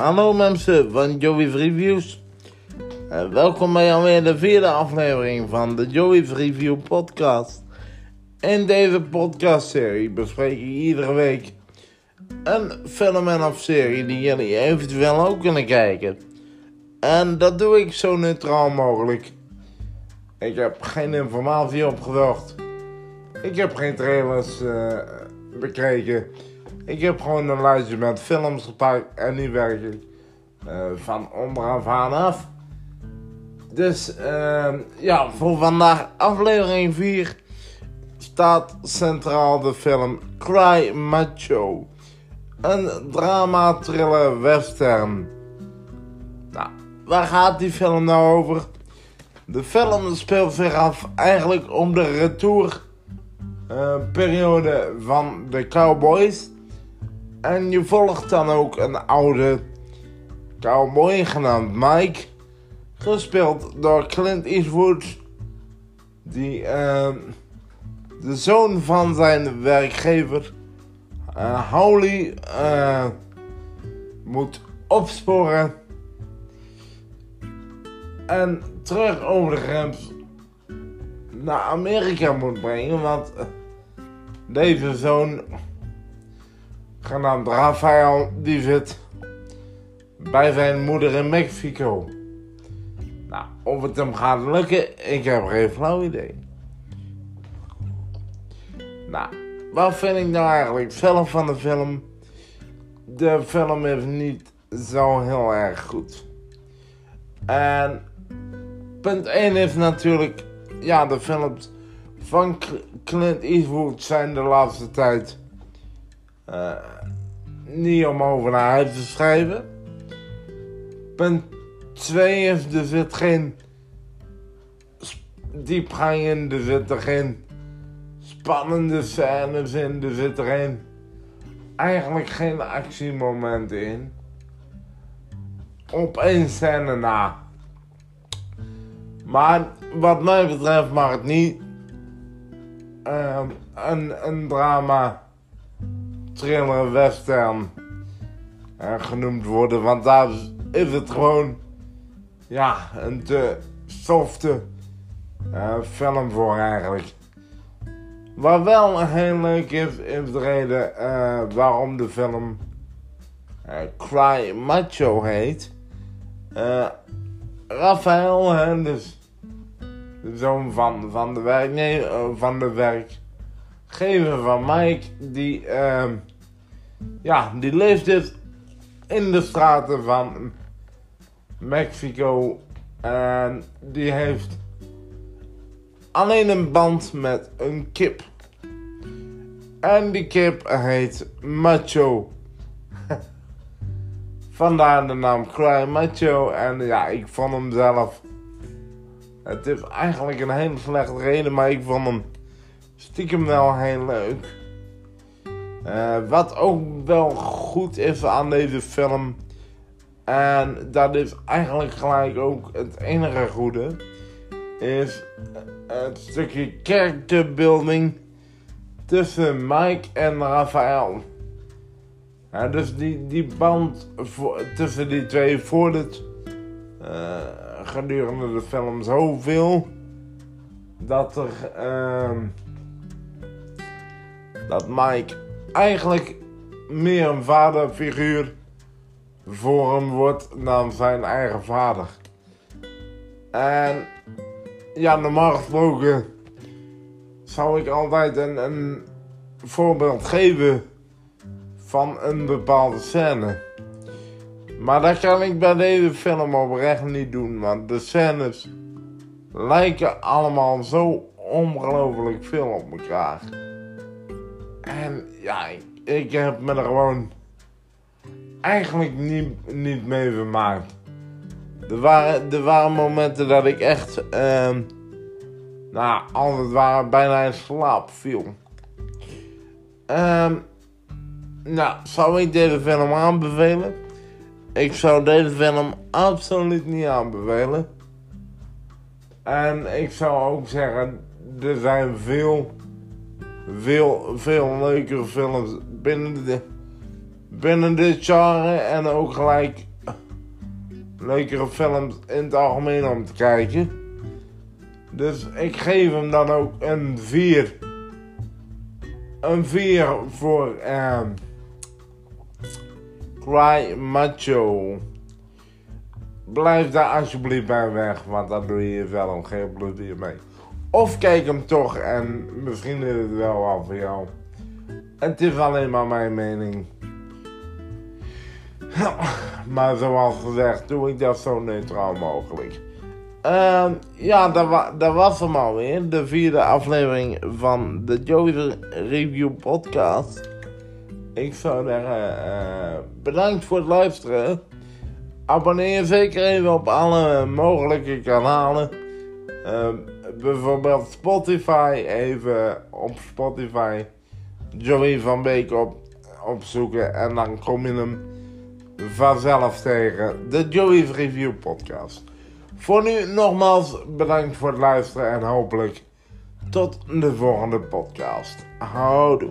Hallo mensen van Joey's Reviews. Uh, welkom bij alweer de vierde aflevering van de Joey's Review podcast. In deze podcastserie bespreek ik iedere week een film en of serie die jullie eventueel ook kunnen kijken. En dat doe ik zo neutraal mogelijk. Ik heb geen informatie opgezocht. Ik heb geen trailers uh, bekeken. Ik heb gewoon een lijstje met films gepakt en die werk ik uh, van onderaf aan af. Dus uh, ja, voor vandaag aflevering 4 staat centraal de film Cry Macho. Een drama thriller western. Nou, waar gaat die film nou over? De film speelt zich af eigenlijk om de retourperiode uh, van de Cowboys. En je volgt dan ook een oude cowboy genaamd Mike. Gespeeld door Clint Eastwood. Die uh, de zoon van zijn werkgever uh, Howley uh, moet opsporen. En terug over de grens naar Amerika moet brengen. Want deze zoon genaamd Rafael, die zit bij zijn moeder in Mexico. Nou, of het hem gaat lukken, ik heb geen flauw idee. Nou, wat vind ik nou eigenlijk zelf van de film? De film is niet zo heel erg goed. En punt 1 is natuurlijk, ja, de films van Clint Eastwood zijn de laatste tijd uh, niet om over naar huis te schrijven. Punt 2 is, er zit geen diepgang in, er zitten geen spannende scènes in, er zit er geen, eigenlijk geen actiemomenten in. Op één scène na. Maar wat mij betreft mag het niet een, een drama thriller western uh, genoemd worden. Want daar is het gewoon ja, een te softe uh, film voor eigenlijk. Wat wel heel leuk is, is de reden uh, waarom de film Cry Macho heet. Raphaël, hè, dus de zoon van, van de werk, nee, van de werkgever van Mike, die uh, ja, die leeft dus in de straten van Mexico. En die heeft alleen een band met een kip. En die kip heet Macho. Vandaar de naam Cry Macho. En ja, ik vond hem zelf. Het is eigenlijk een hele slechte reden, maar ik vond hem stiekem wel heel leuk. Uh, wat ook wel goed is aan deze film. En dat is eigenlijk gelijk ook het enige goede. Is het stukje character building tussen Mike en Raphaël. Dus die, die band tussen die twee voordat uh, gedurende de film zoveel dat er uh, dat Mike eigenlijk meer een vaderfiguur voor hem wordt dan zijn eigen vader. En ja, normaal gesproken zou ik altijd een, een voorbeeld geven van een bepaalde scène. Maar dat kan ik bij deze film oprecht niet doen, want de scènes lijken allemaal zo ongelooflijk veel op elkaar. En ja, ik, heb me er gewoon eigenlijk niet, niet mee vermaakt. Er waren, er waren momenten dat ik echt, uh, nou, als het ware bijna in slaap viel. Um, nou, zou ik deze film aanbevelen? Ik zou deze film absoluut niet aanbevelen. En ik zou ook zeggen, er zijn veel veel, veel leukere films binnen, de, binnen dit genre. En ook gelijk leukere films in het algemeen om te kijken. Dus ik geef hem dan ook een 4. Een 4 voor uh, Cry Macho. Blijf daar alsjeblieft bij weg, want dan doe je wel geen plezier mee. Of kijk hem toch en misschien is het wel wel voor jou. Het is alleen maar mijn mening. maar zoals gezegd, doe ik dat zo neutraal mogelijk. Uh, ja, dat, wa was hem alweer. De vierde aflevering van de Joey Review Podcast. Ik zou zeggen, uh, bedankt voor het luisteren. Abonneer je zeker even op alle mogelijke kanalen. Uh, bijvoorbeeld Spotify. Even op Spotify Joey van Beek op, opzoeken. En dan kom je hem vanzelf tegen. De Joey's Review Podcast. Voor nu nogmaals bedankt voor het luisteren en hopelijk tot de volgende podcast. Houdoe.